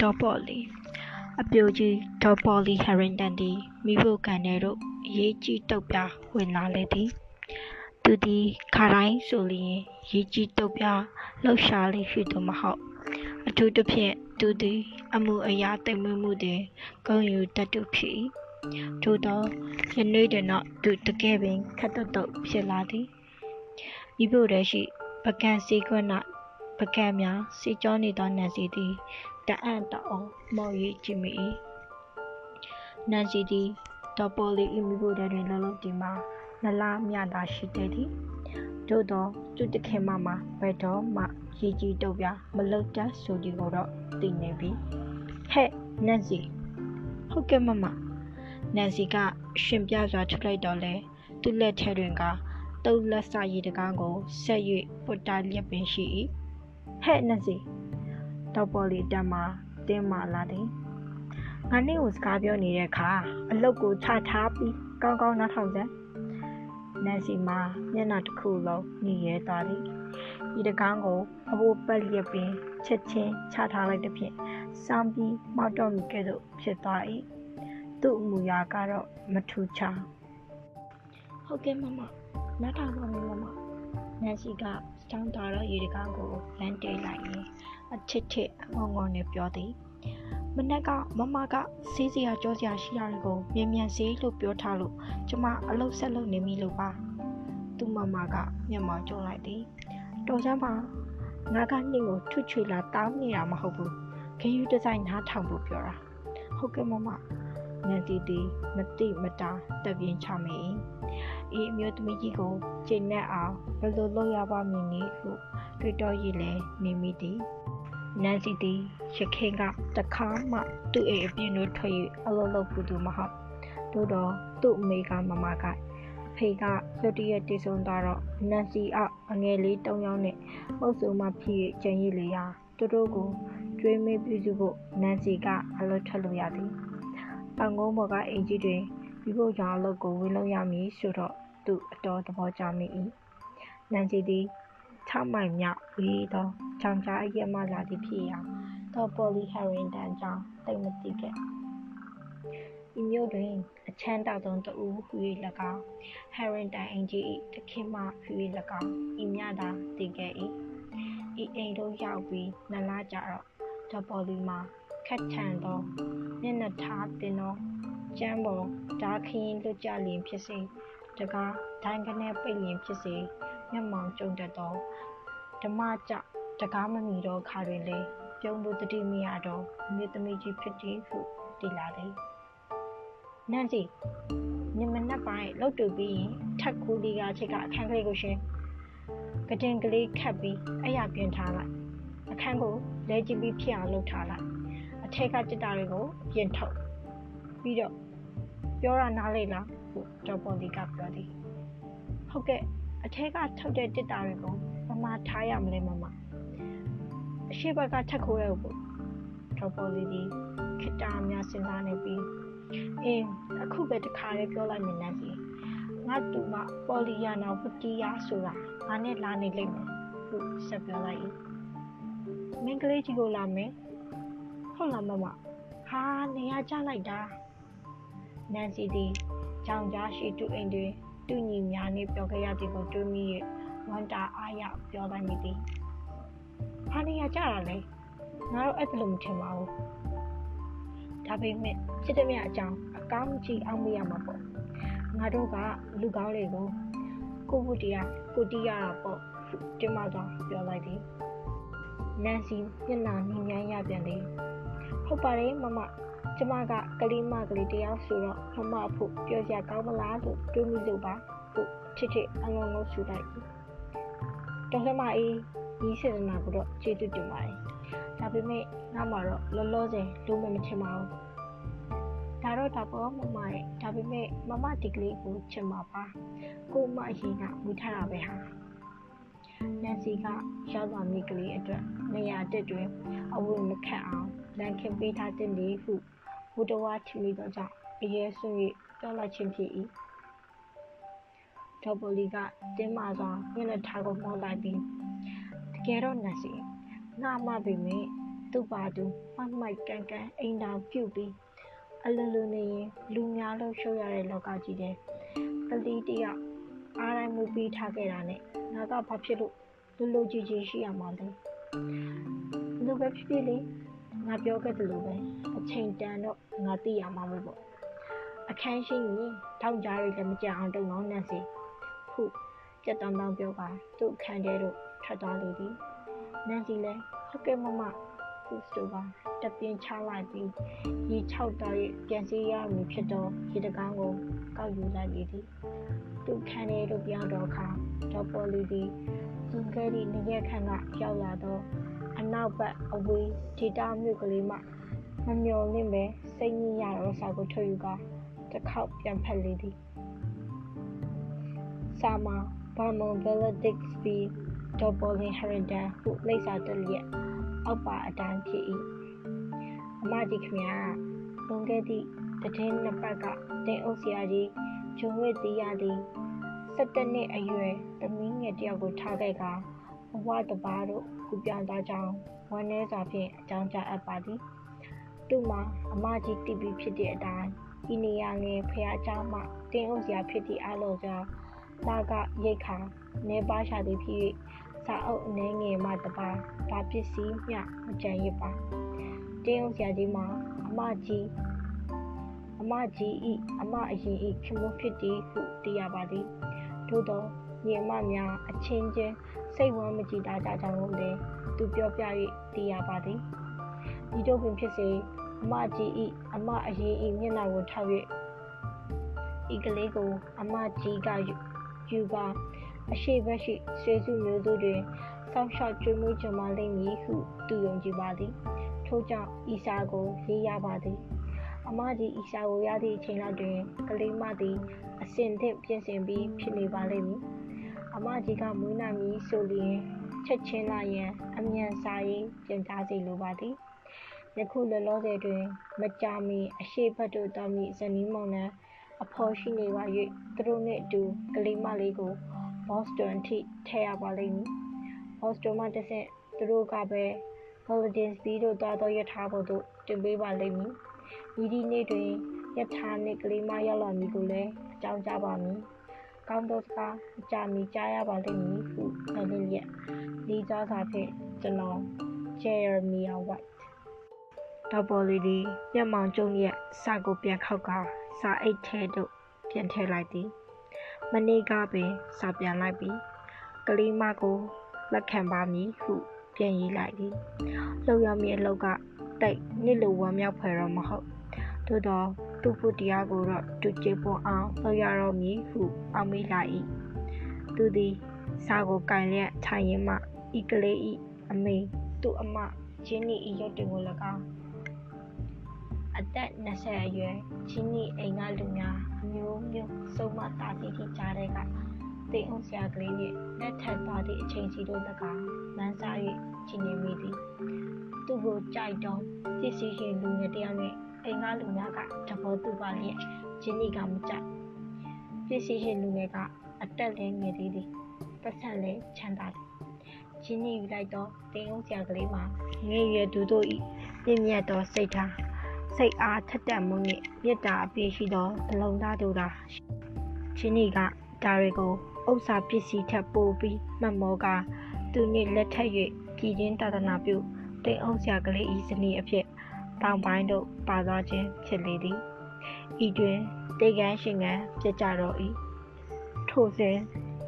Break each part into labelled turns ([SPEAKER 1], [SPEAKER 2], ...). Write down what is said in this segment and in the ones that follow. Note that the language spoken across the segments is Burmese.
[SPEAKER 1] ဒေါ်ပေါ်လီအပြိုကြီးဒေါ်ပေါ်လီဟရင်တန်သည်မိဖို့ကန်ထဲသို့အရေးကြီးတုတ်ပြားဝင်လာလေသည်သူသည်ခါတိုင်းဆိုလျင်ရေးကြီးတုတ်ပြားလှုပ်ရှားလေရှိသူမဟုတ်အထူးသဖြင့်သူသည်အမှုအရာသိမ့်မွေ့မှုတွင်ဂုဏ်ယူတတ်သူဖြစ်၏ထို့သောယနေ့တွင်တော့သူတကယ်ပင်ခက်တုတ်တုတ်ဖြစ်လာသည်မိဖို့တည်းရှိပကံစီကွန်း၌ပကံများစီကြောနေသောနန်စီသည် တအံ့တအောမော်၍ကြည့်မိ၏နန်စီသည်တော်ပေါ်လီအီမီကိုတွင်လောလောဒီမှာနလားမြတာရှိတဲ့သည်သို့သောသူတခင်မမှာဘယ်တော့မှရေကြီးတုပ်ပြမလုတ်တတ်ဆိုဒီကိုတော့သိနေပြီဟဲ့နန်စီဟုတ်ကဲ့မမနန်စီကရှင်ပြစွာထုတ်လိုက်တော့လဲသူ့လက်ထဲတွင်ကတုပ်လက်စာရည်တကားကိုဆက်၍ပုတ်တာလျက်ပင်ရှိ၏ဟဲ့နတ်စီ တောက်ပေါ်လီတက်မှာတင်းမာလာတယ်ငါနေ့ကိုစကားပြောနေတဲ့အခါအလုတ်ကိုချထားပြီးကောင်းကောင်းနားထောင်စမ်းနန်စီမှာမျက်နှာတစ်ခုလုံးညှိရဲသွားသည်ဒီတကားကိုအဘိုးပတ်လျက်ပင်ချက်ချင်းချထားလိုက်တဲ့ဖြင့်စောင်းပြီးမောက်တော့မိကဲ့သို့ဖြစ်သွား၏သူ့အမူအရာကတော့မထူချဟုတ်ကဲ့မမနားထောင်ပါမယ်မမနန်စီကချောင်းသာတော့ရေတကားကိုလမ်းတိတ်လိုက်ရင် အချစ်ချစ်အငုံငုံနဲ့ပြောသည်မနက်ကမမကစီးစရာကြောစရာရှိရတယ်ကိုမြင်မြန်စေးလို့ပြောထားလို့ကျမအလုပ်ဆက်လုပ်နေပြီလို့ပါသူ့မမကမျက်မှောင်ကျုံလိုက်သည်တော်စမ်းပါငါကနှင်းကိုထွတ်ချွေလာတောင်းနေတာမဟုတ်ဘူးခယူဒီဇိုင်းနားထောင်ဖို့ပြောတာဟုတ်ကဲ့မမနန်တီတီမတိမတာတပြင်းချမေ၏ဤအမျိုးသမီးကြီးကိုချိန်နဲ့အောင်ဘယ်လိုလုပ်ရပါမည်နည်းဟုတွေးတောရည်လဲနေမိသည် နန်စီသည်ရခင်ကတခါမှသူ့အိမ်အပြင်တို့ထွက်၍အလုပ်လုပ်ဖို့သူမဟုတ်သို့တော့သူ့အမေကမမကအဖေကလွတ်တရက်တည်ဆုံသွားတော့နန်စီအောက်အငယ်လေးတုံးယောင်းနဲ့ပုတ်စုံမှဖြစ်၍ကျန်ရည်လေရာသူတို့ကိုကျွေးမေးပြုစုဖို့နန်စီကအလုပ်ထွက်လို့ရသည်တောင်ကုန်းပေါ်ကအင်ကြီးတွင်ပြီးဖို့ကြောင့်အလုပ်ကိုဝင်လုပ်ရမည်ဆိုတော့သူအတော်သဘောကျမိ၏နန်စီသည် 6မိုင်မြောက်ဝေးသောချောင်ကြားအရက်မှလာသည်ဖြစ်ရာတော့ပေါ်လီဟရီန်တန်ကြောင့်တိတ်မသိခဲ့ဤမြို့တွင်အချမ်းတောက်ဆုံးတူဟူ၍၎င်းဟရီန်တန်အင်ကြီး၏တခင်မှဟူ၍၎င်းဤမြတာတည်ခဲ့၏ဤအိမ်တို့ရောက်ပြီးနလားကြတော့တော့ပေါ်လီမှာခက်ထန်သောမျက်နှာထားတင်သောကျမ်းပေါ်ဓာခင်းလွတ်ကြလျင်ဖြစ်စေတကားဒိုင်းကနေပိတ်လျင်ဖြစ်စေ မျက်မှောင်ကျုံတတ်သောဓမ္မကြတကားမမီသောခါတွင်လေပြုံးလို့တတိမရတော့မြေသမီးကြီးဖြစ်သည်ဟုတည်လာသည်နန့်စီညမနက်ပိုင်းလှုပ်တူပြီးရင်ထက်ကူဒီကချိတ်ကအခန်းကလေးကိုရှင်ကတင်ကလေးခတ်ပြီးအရာပြင်ထားလိုက်အခန်းကိုလဲကြည့်ပြီးဖြစ်အောင်လုပ်ထားလိုက်အထက်ကจิตတာတွေကိုပြင်ထုတ်ပြီးတော့ပြောရနားလေလားဟုဒေါ်ပေါ်လီကပြောသည်ဟုတ်ကဲ့ အထက်ကထုတ်တဲ့တစ်တာတွေကိုမမထားရမလဲမမအရှိဘက်ကထက်ခိုးရဖို့ဒေါ်ပေါ်လီဒီခိတာများစဉ်းစားနေပြီးအင်းအခုပဲတခါလေးပြောလိုက်မယ်နတ်ကြီးငါတူမပေါ်လီယာနာဝတီယာဆိုတာငါနဲ့လာနေလိမ့်မယ်ဟုဆက်ပြောလိုက်၏မင်းကလေးကြီးကိုလာမယ်ဟုတ်လားမမဟာနေရကြလိုက်တာနန်စီသည်ကြောင်ကြားရှိသူအိမ်တွင် သူညီများနှင့်ပြောခဲ့ရသည်ကိုတွေးမိ၍ဝမ်းတာအားရပြောလိုက်မိသည်။ဟာနေရကြတာလေငါတို့အဲ့လိုမထင်ပါဘူး။ဒါပေမဲ့ချစ်တဲ့မြအကြောင်းအကောင်းကြီးအောင်မရမှာပေါ့။ငါတို့ကလူကောင်းတွေကိုကိုဝတ္တရားကိုတီးရတာပေါ့ကျမကပြောလိုက်သည်။နန်စီမျက်နှာမြင်မြန်ရပြန်သည်။ဟုတ်ပါတယ်မမ ကျမကကလေးမကလေးတယောက်ဆိုတော့မမအဖို့ပြောစရာကောင်းမလားလို့တွေးမိလို့ပါဟုတ်ချစ်ချစ်အငုံငုံဆူလိုက်တော်စမအေးဒီစေတနာကိုတော့ကျေးဇူးတင်ပါတယ်ဒါပေမဲ့ငါမှတော့လောလောဆယ်လုံးဝမချင်ပါဘူးဒါတော့ဒါပေါ်မမရဲ့ဒါပေမဲ့မမဒီကလေးကိုချင်ပါပါကိုမအရင်ကမူထားတာပဲဟာနန်စီကရောက်သွားမိကလေးအတွက်နေရာတက်တွင်အဝတ်မခတ်အောင်လန်ခင်ပေးထားတဲ့လေဟု ဘုဒ္ဓဝါထမိသောကြောင့်အရေးဆွ၍ပြောလိုက်ခြင်းဖြစ်၏ဒေါ်ပိုလီကတင်းမာစွာမျက်နှာထားကိုမောင်းလိုက်ပြီးတကယ်တော့နတ်စီငါမှပြီမေသူ့ပါသူမှတ်မိုက်ကန်ကန်အိမ်တောင်ပြုတ်ပြီးအလိုလိုနေရင်လူများလို့ရှုပ်ရတဲ့လောကကြီးတဲ့ကလေးတယောက်အားတိုင်းမှုပြီးထားခဲ့တာနဲ့ငါကဘာဖြစ်လို့လူလူကြီးကြီးရှိရမှာလဲလူပဲဖြစ်ဖြစ်လေ ငါပြောခဲ့တယ်လို့ပဲအချိန်တန်တော့ငါသိရမှာမို့ပေါ့အခန်းရှိရင်ထောင်ကြားတွေလည်းမကြအောင်တုံအောင်နဲ့စီခုကြက်တောင်တောင်ပြောပါသူ့အခန်းထဲတော့ထွက်သွားလေသည်နန်စီလည်းဟုတ်ကဲ့မမခုစတိုပါတပြင်းချလိုက်ပြီးရေ၆တော့ရဲ့ပြန်စီရမည်ဖြစ်တော့ရေတကားကိုကောက်ယူလိုက်လေသည်သူ့ခန်းထဲတို့ပြောင်းတော့ခါတော့ပေါ်လီသည်သူကလေးနေရခန့်ကရောက်လာတော့ အနောက်ဘက်အဝေးဒေတာမြို့ကလေးမှမမျော်လင့်ပဲစိတ်ညစ်ရတော့စာကိုထုတ်ယူကတစ်ခေါက်ပြန်ဖက်လေသည်စာမဘာမွန်ဗယ်လဒစ်စပီဒေါ်ပေါ်လင်ဟရန်ဒန်ဟုလိပ်စာတက်လျက်အောက်ပါအတိုင်းဖြစ်၏အမကြီးခင်ဗျာလွန်ခဲ့သည့်တည်င်းနှစ်ပတ်ကတင်အုပ်ဆရာကြီးဂျုံဝဲတီးရသည်17နှစ်အရွယ်သမီးငယ်တယောက်ကိုထားခဲ့ကဘဝတပါတို့ ကူပြောင်းသွားကြောင်းဝမ်းနည်းစွာဖြင့်အကြောင်းကြားအပ်ပါသည်သူ့မှာအမကြီးတည်ပြီးဖြစ်တဲ့အတိုင်းဤနေရာငယ်ဖះเจ้าမှတင်းအုပ်စရာဖြစ်သည့်အလို့ကြောင့်လာကရိတ်ခါနေပါရှာသည်ဖြစ်၍စာအုပ်အနေငယ်မှတပါဘာပစ္စည်းမျှမကြံရပါတင်းအုပ်စရာကြီးမှာအမကြီးအမကြီးဤအမအရင်ဤခင်မဖြစ်သည်ဟုသိရပါသည်သို့သောညီအမများအချင်းချင်း စိတ်ဝမ်းမကြည်တာကြကြောင်းကိုလည်းသူပြောပြ၍သိရပါသည်ဒီတို့ပင်ဖြစ်စေအမကြီးဤအမအရင်ဤမျက်နှာကိုထောက်၍ဤကလေးကိုအမကြီးကယူပါအရှိဘက်ရှိဆွေစုမျိုးတို့တွင်စောင့်ရှောက်ကျွေးမွေးကြမလိမ့်မည်ဟုသူယုံကြည်ပါသည်ထို့ကြောင့်ဤစာကိုရေးရပါသည်အမကြီးဤစာကိုရသည့်အချိန်လောက်တွင်ကလေးမသည်အစင်သင့်ပြင်ဆင်ပြီးဖြစ်နေပါလိမ့်မည် အမကြီးကမွေးနာမည်ဆိုလျင်ချက်ချင်းလာရန်အမြန်စာရေးပြန်ကြားစီလိုပါသည်ယခုလောလောဆယ်တွင် မကြာမီအရှိဘတ်တို့တော်မီဇနီးမောင်နှံအဖော်ရှိနေပါ၍သူတို့နှင့်အတူကလေးမလေးကိုဘော့စတွန်ထိထည့်ရပါလိမ့်မည်ဘော့စတွန်မှတစ်ဆင့်သူတို့ကပဲ Golden Speed တို့သွားသောယထာပေါ်သို့တင်ပေးပါလိမ့်မည်ဤဒီနေ့တွင်ယထာနှင့်ကလေးမရောက်လာမည်ကိုလည်းအကြောင်းကြားပါမည် ကောင်းသောစကားအကြမီကြားရပါလိမ့်မည်ဟုပြောလျက်လေးစားစွာဖြင့်ကျွန်တော် Jeremiah White တော့ပေါ်လီဒီမျက်မှောင်ကျုံရက်စာကိုပြန်ခောက်ကစာအိတ်ထဲသို့ပြန်ထည့်လိုက်သည်မနေ့ကပင်စာပြန်လိုက်ပြီးကလေးမကိုလက်ခံပါမည်ဟုပြန်ရေးလိုက်သည်လှုပ်ရမည်အလောက်ကတိတ်နစ်လိုဝမ်းမြောက်ဖွယ်တော့မဟုတ် သို့တော့သူ့ဖို့တရားကိုတော့သူကျေပွန်အောင်လှုပ်ရတော့မည်ဟုအောက်မေ့လိုက်၏သူသည်စာကိုကင်လျက်ထိုင်ရင်မှဤကလေးဤအမေသူ့အမဂျင်းနီဤရုပ်တွေကို၎င်းအသက်20အရွယ်ချင်းနီအိမ်ကလူများအမျိုးမျိုးစုံမတာစီတီကြားတဲ့ကတိမ်အောင်ဆရာကလေးနဲ့လက်ထပ်သွားသည့်အချိန်စီတို့၎င်းမန်းစား၍ချင်းနေမိသည်သူ့ကိုကြိုက်တော့ပစ္စည်းရှင်လူငယ်တယောက်နဲ့ အိမ်ကလူများကတဘောတူပါလျက်ချင်းနီကမကြိုက်ပစ္စည်းရှင်လူငယ်ကအတက်လည်းငယ်သေးသည်ပတ်ဆက်လည်းချမ်းသာတယ်ချင်းနီယူလိုက်တော့တိမ်အောင်ဆရာကလေးမှာငယ်ရွယ်သူတို့ဤပြင်းမြတ်သောစိတ်ထားစိတ်အားထက်တက်မှုနှင့်မေတ္တာအပြည့်ရှိသောအလုံးသားတို့သာချင်းနီကဒါတွေကိုဥစ္စာပစ္စည်းထပ်ပို့ပြီးမှတ်မောကသူနှင့်လက်ထပ်၍ပြည်ချင်းတာသနာပြုတိမ်အောင်ဆရာကလေးဤစနီအဖြစ် တောင်ပိုင်းတို့ပါသွားခြင်းဖြစ်လေသည်ဤတွင်တေကန်းရှင်ကန်းပြကြတော့၏ထို့စဉ်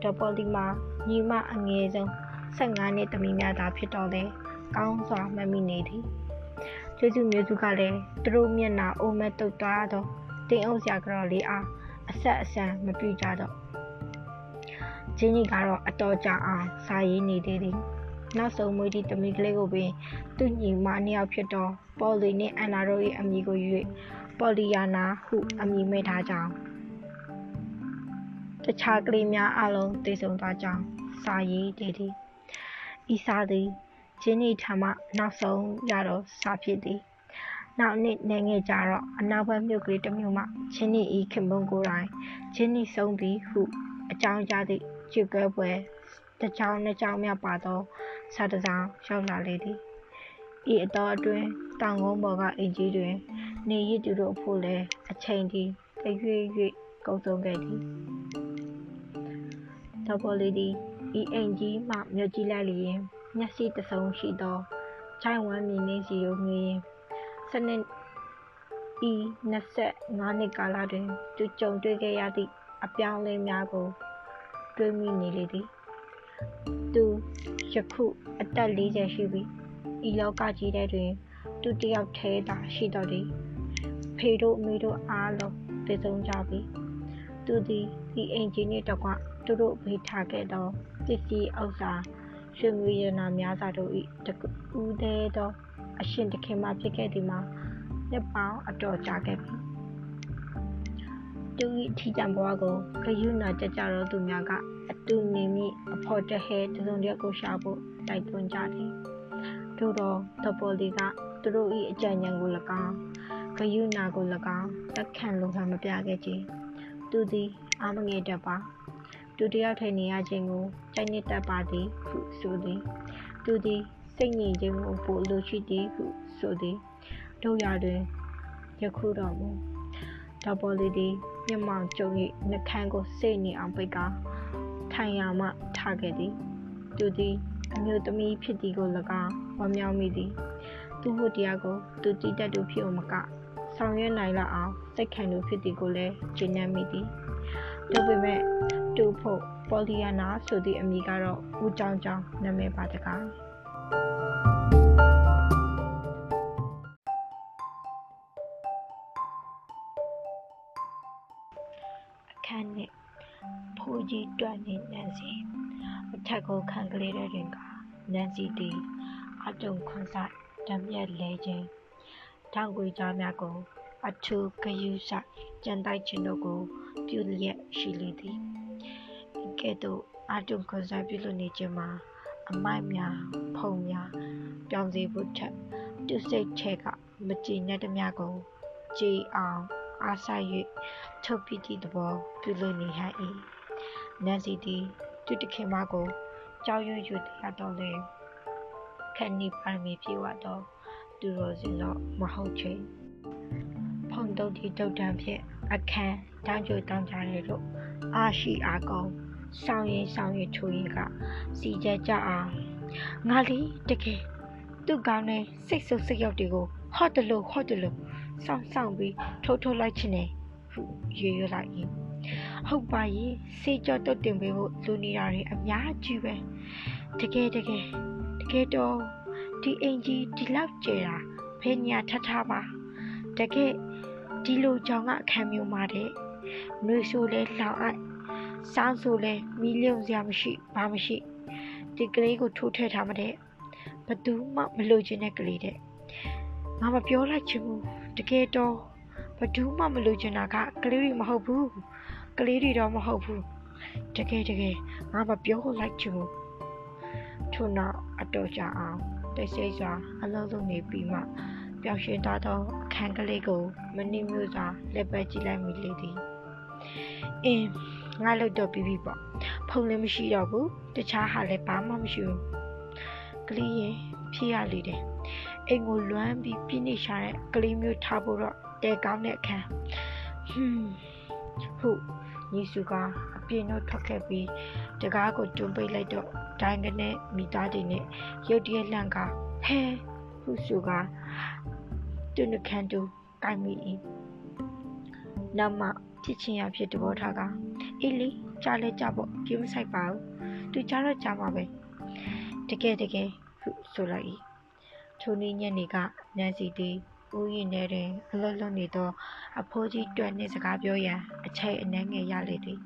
[SPEAKER 1] ဒပေါ်လီမှာညီမအငယ်ဆုံး15နှစ်သမီးများသာဖြစ်တော့လေကောင်းစွာမှတ်မိနေသည်ကျေးဇူးမျိုးစုကလည်းသူတို့မျက်နှာအိုမက်တုတ်သွားတော့တင်းအုပ်ဆရာကတော့လေးအားအဆက်အဆန်မပြကြတော့ဂျင်းကြီးကတော့အတော်ကြာအောင်စာရေးနေသေးတယ်နောက်ဆုံးမွေးဒီတမီကလေးကိုပင်သူ့ညီမနှစ်ယောက်ဖြစ်တော့ ပေါ်လီနဲ့အန်နာတို့၏အမည်ကိုယူ၍ပေါ်လီယာနာဟုအမည်မဲ့ထားကြောင်းတခြားကလေးများအလုံးတည်ဆုံသွားကြောင်းစာရေးတည်သည်ဤစာသည်ဂျင်းနီထံမှနောက်ဆုံးရတော့စာဖြစ်သည်နောက်နှစ်နေငယ်ကြတော့အနောက်ဘက်မြို့ကလေးတစ်မြို့မှချင်းနီဤခင်မုံကိုယ်တိုင်ချင်းနီဆုံးသည်ဟုအကြောင်းကြားသည့်ကျွကဲပွဲတစ်ချောင်းနှစ်ချောင်းများပါသောစာတစ်စောင်ရောက်လာလေသည် ဤအတော်အတွင်းတောင်ကုန်းပေါ်ကအင်ကြီးတွင် နေရည်သူတို့အဖို့လည်းအချိန်ဒီတရွေ့ရွေ့ကုန်ဆုံးခဲ့သည်တော်ပေါ်လေးသည်ဤအင်ကြီးမှမြုပ်ကြည့်လိုက်လျင်မျက်စိတဆုံရှိသောချိုင်ဝမ်မြင်းနေစီကိုမြင်စနစ်ဤ25နှစ်ကာလတွင်သူကြုံတွေ့ခဲ့ရသည့်အပြောင်းအလဲများကိုတွေးမိနေလေသည်သူယခုအသက်40ရှိပြီ ဤလောကကြီးထဲတွင် သူတယောက်ထဲသာရှိတော်သည်ဖေတို့အမေတို့အားလုံးတည်ဆုံးကြပြီသူသည်ဒီအင်ဂျင်နှင့်တကွသူတို့ဖေးထားခဲ့သောပစ္စည်းဥစ္စာရွှေငွေရနာများစွာတို့၏တကူးသေးသောအရှင်တခင်မှဖြစ်ခဲ့သည်မှာနှစ်ပေါင်းအတော်ကြာခဲ့ပြီသူ၏ထီကြံဘဝကိုဂယုဏကြကြသောသူများကအတူနေမိအဖို့တဟဲတစုံတယောက်ကိုရှာဖို့တိုက်တွန်းကြသည်ထို့ သောတပေါ်လီကသူတို့၏အကြံဉာဏ်ကို၎င်းဂယုဏကို၎င်းတက်ခံလိုခံမပြခဲ့ကြသူသည်အာမငယ်တတ်ပါသူတယောက်ထိုင်နေရခြင်းကိုကြိုက်နေတတ်ပါသည်ဟုဆိုသည်သူသည်စိတ်ငြိမ်ခြင်းကိုပိုလိုရှိသည်ဟုဆိုသည်တို့ရတွင်ယခုတော့မူတော်ပေါ်လေးသည်မျက်မှောင်ကျုံ၏နှခမ်းကိုစိတ်နေအောင်ပိတ်ကာထိုင်ရမှထားခဲ့သည်သူသည် အမျိုးသမီးဖြစ်သည်ကို၎င်းဝမ်းမြောက်မိသည်သူ့ဖို့တရားကိုသူတည်တတ်သူဖြစ်အောင်မကဆောင်ရွက်နိုင်လောက်အောင်စိတ်ခံသူဖြစ်သည်ကိုလည်းကျင့်နှံ့မိသည်ဒါပေမဲ့တူဖို့ပေါ်လီယာနာဆိုသည့်အမည်ကတော့ဦးကြောင်ကြောင်နာမည်ပါတကား တွန်းနေနန်းစီအထက်ကိုခံကလေးတဲ့တွင်ကနန်းစီသည်အတုံခွန်ဆိုင်ဓာမြက်လဲခြင်းထောင်ကွေကြားများကိုအထူးဂယုစကြံတိုက်ခြင်းတို့ကို ပြုလျက်ရှိလေသည်ကဲ့သို့အတုံခွန်ဆိုင်ပြုလုပ်နေခြင်းမှာအမိုက်များဖုံများပြောင်းစေဖို့ထက်သူစိတ်ထဲကမကြည်နဲ့တမျှကိုကြည်အောင်အားဆိုင်၍ထုတ်ပြီးသည့်သဘောပြုလုပ်နေဟန်၏ နန်စီသည်သူတခင်မကိုကြောက်ရွံ့ယူတရားတော်လေခဏိပါမီပြေဝတော့သူတော်စင်တော့မဟုတ်ချေဖုန်တုတ်ဒီတုတ်တံဖြင့်အခန်းတောင်းကြတောင်းကြရလို့အာရှိအာကုံဆောင်ရင်ဆောင်ရင်ချိုးရင်ကစီကြကြအောင်ငါလီတကယ်သူ့ကောင်းတဲ့စိတ်ဆုပ်စိတ်ရောက်တွေကိုဟော့တလို့ဟော့တလို့စောင့်ဆောင်ပြီးထိုးထိုးလိုက်ချင်တယ်ဟုရွရွလိုက်ရင် ဟုတ်ပါရဲ့စေကြောတုတ်တင်ပေးဖို့လူနေတာတွေအများကြီးပဲတကယ်တကယ်တကယ်တော့ဒီအင်ကြီးဒီလောက်ကျတာဖေညာထထပါတကယ်ဒီလိုကြောင်ကအခမ်းမျိုးမှာတဲ့နှွေဆိုလဲလောင်အိုက်စောင်းဆိုလဲမီးလျုံစရာမရှိဘာမရှိဒီကလေးကိုထိုးထည့်ထားမတဲ့ဘသူမှမလို့ချင်တဲ့ကလေးတဲ့ငါမပြောလိုက်ချင်ဘူးတကယ်တော့ဘသူမှမလို့ချင်တာကကလေးတွေမဟုတ်ဘူး ကလေးတွေတော့မဟုတ်ဘူးတကယ်တကယ်ငါမပြောလိုက်ချင်ဘူးထို့နောက်အတော်ကြာအောင်တိတ်ဆိတ်စွာအလုံးစုံနေပြီးမှပျောက်ရွှင်သွားသောအခန်းကလေးကိုမနှိမျိုးစွာလက်ပတ်ကြည့်လိုက်မိလေသည်အင်းငါလို့တော့ပြီးပြီပေါ့ဖုန်းလည်းမရှိတော့ဘူးတခြားဟာလည်းဘာမှမရှိဘူးကလေးရင်ဖြစ်ရလေတယ်အိမ်ကိုလွမ်းပြီးပြင်းနေရှာတဲ့ကလေးမျိုးထားဖို့တော့တဲကောင်းတဲ့အခန်းဟွန်းဟုတ် ညီစုကအပြင်းတော့ထွက်ခဲ့ပြီးတကားကိုတွန်းပိတ်လိုက်တော့ဒိုင်းကနေမိသားတွေနဲ့ရုတ်တရက်လန့်ကဟဲဟုစုကတွန်းခန့်တူကိုင်မိ၏နောက်မှဖြစ်ချင်းရဖြစ်တဘောထားကအေးလေကြားလဲကြပေါ့ကြည့်မဆိုင်ပါဘူးသူကြားတော့ကြားမှာပဲတကယ်တကယ်ဟုဆိုလိုက်၏ထိုနေ့ညနေကနန်စီသည် ဦးရင်ထဲတွင်အလွတ်လွတ်နေသော အဖိုးကြီးတွန်နှင့်စကားပြောရန် အချိန်အနှဲငယ်ရလေသည်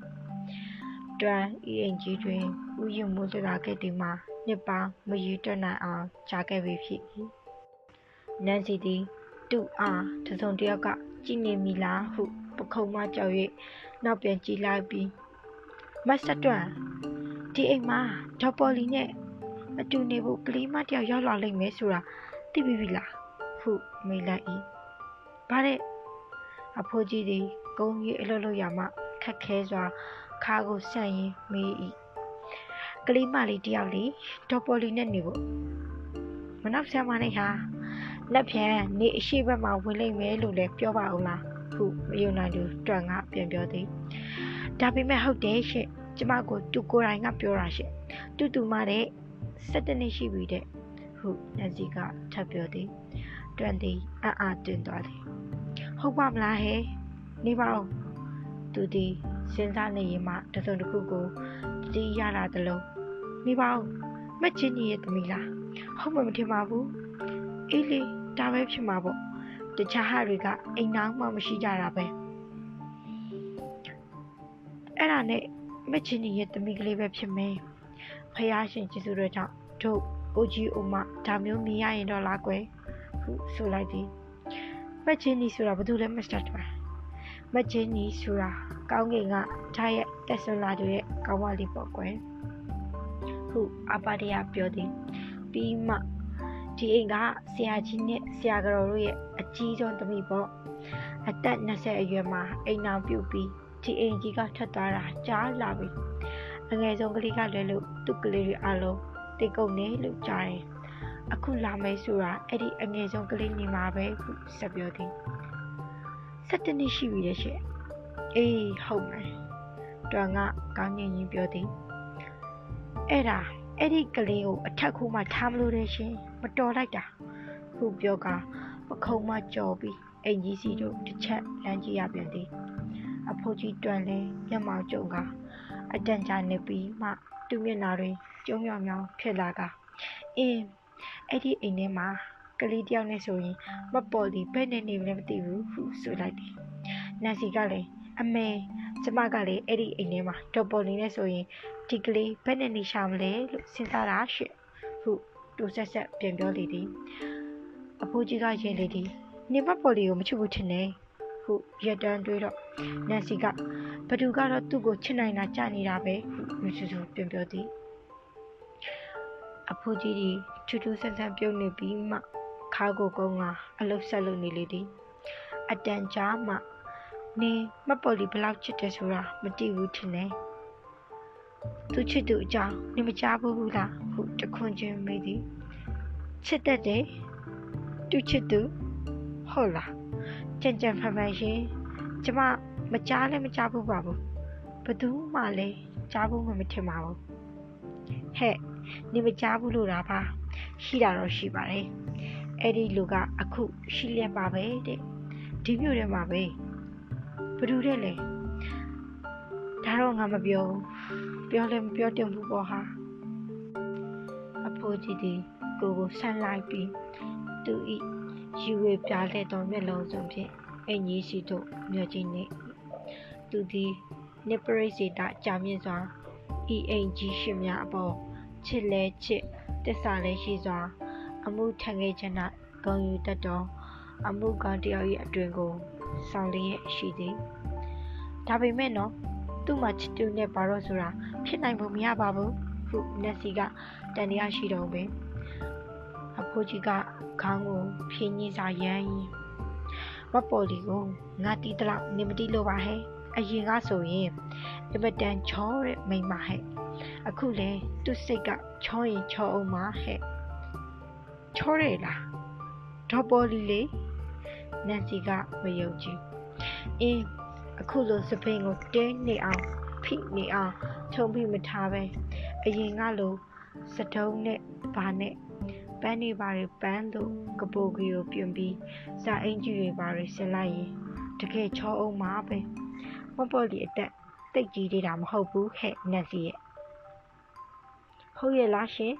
[SPEAKER 1] တွန်ဤအိမ်ကြီးတွင်ဦးရင်မိုးစကားခဲ့သည်မှာနှစ်ပေါင်းမရည်တွက်နိုင်အောင်ကြာခဲ့ပြီဖြစ်၏နန်စီသည်သူ့အားတစုံတယောက်ကကြည်နေမိလားဟုပခုံးမကြောက်၍နောက်ပြန်ကြည့်လိုက်ပြီးမတ်စတွန်ဒီအိမ်မှာဒေါ်ပေါ်လီနဲ့အတူနေဖို့ကလေးမတယောက်ရောက်လာလိမ့်မယ်ဆိုတာသိပြီပြီလားဟု မေးလိုက်၏ဗါတဲ့အဖိုးကြီးသည်ကုန်းကြီးအလုပ်လုပ်ရမှခက်ခဲစွာခါကိုဆန့်ရင်းမေး၏ကလေးမလေးတယောက်လေဒေါ်ပေါ်လီနဲ့နေဖို့မနောက်ဆမ်းမနေဟာလက်ဖြန်နေအရှိဘက်မှာဝင်လိမ့်မယ်လို့လည်းပြောပါအောင်လားဟုမယုံနိုင်သူတွန်ကပြန်ပြောသည်ဒါပေမဲ့ဟုတ်တယ်ရှင့်ကျမကိုသူကိုယ်တိုင်ကပြောတာရှင့်တူတူမတဲ့7နှစ်ရှိပြီတဲ့ဟုနန်စီကထပ်ပြောသည် တွန်သည်အံ့အားတင်သွားသည်ဟုတ်ပါမလားဟဲ့နေပါဦးသူသည်စဉ်းစားနေရင်မှတစုံတစ်ခုကိုတည်ရလာသလိုနေပါဦးမက်ချင်းကြီးရဲ့သမီးလားဟုတ်မှမထင်ပါဘူးအေးလေဒါပဲဖြစ်မှာပေါ့တခြားဟာတွေကအိမ်နောင်မှမရှိကြတာပဲအဲ့ဒါနဲ့မက်ချင်းကြီးရဲ့သမီးကလေးပဲဖြစ်မယ်ဖះရှင်ကျေးဇူးတော်ကြောင့်တို့အိုကြီးအိုမဒါမျိုးမြင်ရရင်တော့လားကွယ် ဟုဆိုလိုက်သည်မက်ချင်းကြီးဆိုတာဘာလို့လဲမစ္စတာတပါမက်ချင်းကြီးဆိုတာကောင်းကင်ကထားရဲ့တက်ဆွန်လာတို့ရဲ့ကောင်းပါလိပေါ့ကွယ်ဟုအပါတရပြောသည်ပြီးမှဒီအိမ်ကဆရာကြီးနဲ့ဆရာကတော်တို့ရဲ့အကြီးဆုံးသမီးပေါ့အသက်20အရွယ်မှာအိမ်အောင်ပြုတ်ပြီးဒီအိမ်ကြီးကထွက်သွားတာကြားလာပြီအငယ်ဆုံးကလေးကလည်းလို့သူ့ကလေးတွေအလုံးတိတ်ကုန်နေလို့ကြားတယ် အခုလာမယ်ဆိုတာအဲ့ဒီအငယ်ဆုံးကလေးနေမှာပဲခုဆက်ပြောသည်7နှစ်ရှိပြီလေရှင့်အေးဟုတ်မယ်တွန်ကကောင်းငင်ကြီးပြောသည်အဲ့ဒါအဲ့ဒီကလေးကိုအထက်ခုမှထားမလို့တဲ့ရှင်မတော်လိုက်တာခုပြောကပခုံးမကြော်ပြီးအိမ်ကြီးစီတို့တစ်ချက်လမ်းကြည့်ရပြန်သည်အဖိုးကြီးတွန်လဲမျက်မှောင်ကြုံကအတန်ကြာနေပြီးမှသူ့မျက်နှာတွေကျုံရောင်ရောင်ဖြစ်လာကအင်း အဲ့ဒီအိမ်ထဲမှာကလေးတယောက်နဲ့ဆိုရင်မပေါ်လီဘယ်နဲ့နေမလဲမသိဘူးဟုဆိုလိုက်တယ်နန်စီကလည်းအမေကျမကလည်းအဲ့ဒီအိမ်ထဲမှာဒေါ်ပေါ်လီနဲ့ဆိုရင်ဒီကလေးဘယ်နဲ့နေရှာမလဲလို့စဉ်းစားတာရှင့်ဟုတူဆက်ဆက်ပြန်ပြောလေသည်အဖိုးကြီးကရင်လေသည်နေမပေါ်လီကိုမချစ်ဘူးထင်တယ်ဟုရက်တန်းတွေးတော့နန်စီကဘသူကတော့သူ့ကိုချစ်နိုင်တာကြားနေတာပဲဟုမြဆူဆူပြန်ပြောသည် အဖိုးကြီးဒီထူးထူးဆန်းဆန်းပြုံးနေပြီးမှခါကိုကုန်းကအလုတ်ဆက်လုပ်နေလေသည်အတန်ကြားမှနေမပေါ်လီဘလောက်ချစ်တယ်ဆိုတာမသိဘူးထင်တယ်သူချစ်သူအကြောင်းနေမကြားဘူးဘူးလားဟုတခွန်းချင်းမေးသည်ချစ်တတ်တယ်သူချစ်သူဟုတ်လားကြံကြံဖန်ဖန်ရှင်ကျမမကြားလည်းမကြားဘူးပါဘူးဘသူမှလည်းကြားဘူးမှမထင်ပါဘူးဟဲ့ နေမကြားဘူးလို့လားပါရှိတာတော့ရှိပါတယ်အဲ့ဒီလူကအခုရှိလျက်ပါပဲတဲ့ဒီမြို့ထဲမှာပဲဘယ်သူတဲ့လဲဒါတော့ငါမပြောဘူးပြောလည်းမပြောတင်ဘူးပေါ့ဟာအဖိုးကြီးဒီကိုကိုဆန့်လိုက်ပြီးသူဤယူဝေပြားလက်တော်မျက်လုံးစုံဖြင့်အင်ကြီးစီတို့မျောချင်းနေသူသည်နိပရိစေတကြာမြင့်စွာဤအင်ကြီးရှင်များအပေါ် ချစ်လဲချစ်တစ္ဆာလဲရှိစွာ အမှုထံခဲ့ခြင်း၌ဂုံယူတတ်သောအမှုကောင်တယောက်၏အတွင်ကိုဆောင်လျက်ရှိသည်ဒါပေမဲ့နော်သူ့မှာချစ်တူနဲ့ဘာလို့ဆိုတာဖြစ်နိုင်ဖို့မရပါဘူးဟုနက်စီကတန်တရားရှိတော့ပင်အဖိုးကြီးကခေါင်းကိုဖြင်းညင်းစာရမ်းရင်မပေါ်လီကိုငါတီးတလောက်နေမတီးလို့ပါဟဲ့အရင်ကဆိုရင်အမတန်ချောတဲ့မိမဟဲ့ အခုလဲသူ့စိတ်ကချောရင်ချောအောင်ပါဟဲ့ချောတယ်လားဒေါ်ပေါ်လီလေနန်စီကမယုံကြည်အင်းအခုလိုစပိန်ကိုတင်းနေအောင်ဖိနေအောင်ထုံပြီးမထားပဲအရင်ကလိုစတုံးနဲ့ဘာနဲ့ပန်းနေပါတွေပန်းတို့ကပိုကီကိုပြင်ပြီးစာအင်ကြီးတွေပါတွေဆင်လိုက်ရင်တကယ်ချောအောင်မှာပဲမပေါ်လီအတက်တိတ်ကြီးနေတာမဟုတ်ဘူးဟဲ့နန်စီရဲ့ ဟုတ်ရဲ့လားရှင်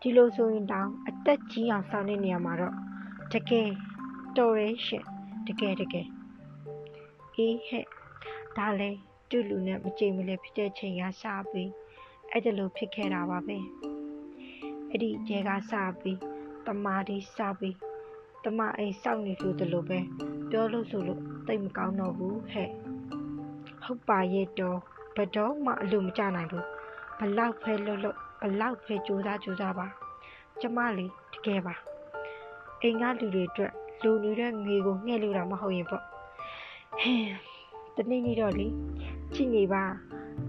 [SPEAKER 1] ဒီလိုဆိုရင်တောင်အသက်ကြီးအောင်ဆောင်နေနေရမှာတော့တကယ်တော်ရဲရှင်တကယ်တကယ်အေးဟဲ့ဒါလဲတူလူနဲ့မကြိမ်မလဲဖြစ်တဲ့ချိန်ကစပြီးအဲ့ဒါလိုဖြစ်ခဲ့တာပါပဲအဲ့ဒီကျဲကစပြီးတမာဒီစပြီးတမအိမ်စောင့်နေလို့တလို့ပဲပြောလို့ဆိုလို့တိတ်မကောင်းတော့ဘူးဟဲ့ဟုတ်ပါရဲ့တော့ဘတော်မှအလိုမကျနိုင်ဘူးဘလောက်ဖဲလွတ်လွတ် ဘလောက်ဖဲကြိုးစားကြိုးစားပါကျမလေးတကယ်ပါအိမ်ကလူတွေအတွက်လူနေတဲ့ငွေကိုငှဲ့လို့တာမဟုတ်ရင်ပေါ့ဟဲ့တနေ့နေ့တော့လေကြည့်နေပါ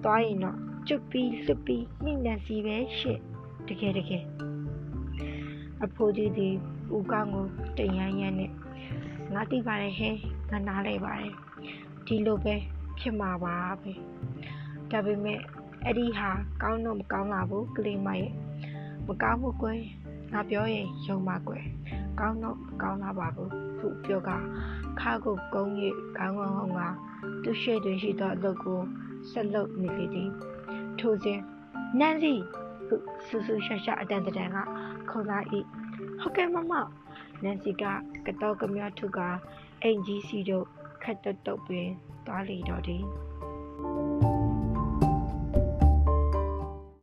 [SPEAKER 1] သွားရင်တော့ကျွတ်ပြီးလွတ်ပြီးနှိမ့်နှံစီပဲရှစ်တကယ်တကယ်အဖိုးကြီးသည်ဦးကောင်းကိုတရမ်းရမ်းနဲ့ငါသိပါတယ်ဟဲ့ငါနားလဲပါတယ်ဒီလိုပဲဖြစ်မှာပါပဲဒါပေမဲ့ အဲ့ဒီဟာကောင်းတော့မကောင်းလာဘူးကလေးမရဲ့မကောင်းဘူးကွယ်ငါပြောရင်ယုံပါကွယ်ကောင်းတော့မကောင်းလာပါဘူးခုပြောကခါကိုကုန်း၍ခေါင်းကောင်းကသူရှိတွင်ရှိသောအလုပ်ကိုဆက်လုပ်နေလေသည်ထိုစဉ်နန်စီဟုဆူဆူရှာရှာအတန်တန်ကခေါ်လာ၏ဟုတ်ကဲ့မမနန်စီကကတော့ကမြထုကအိမ်ကြီးစီတို့ခက်တုတ်တုတ်ပင်သွားလေတော့သည်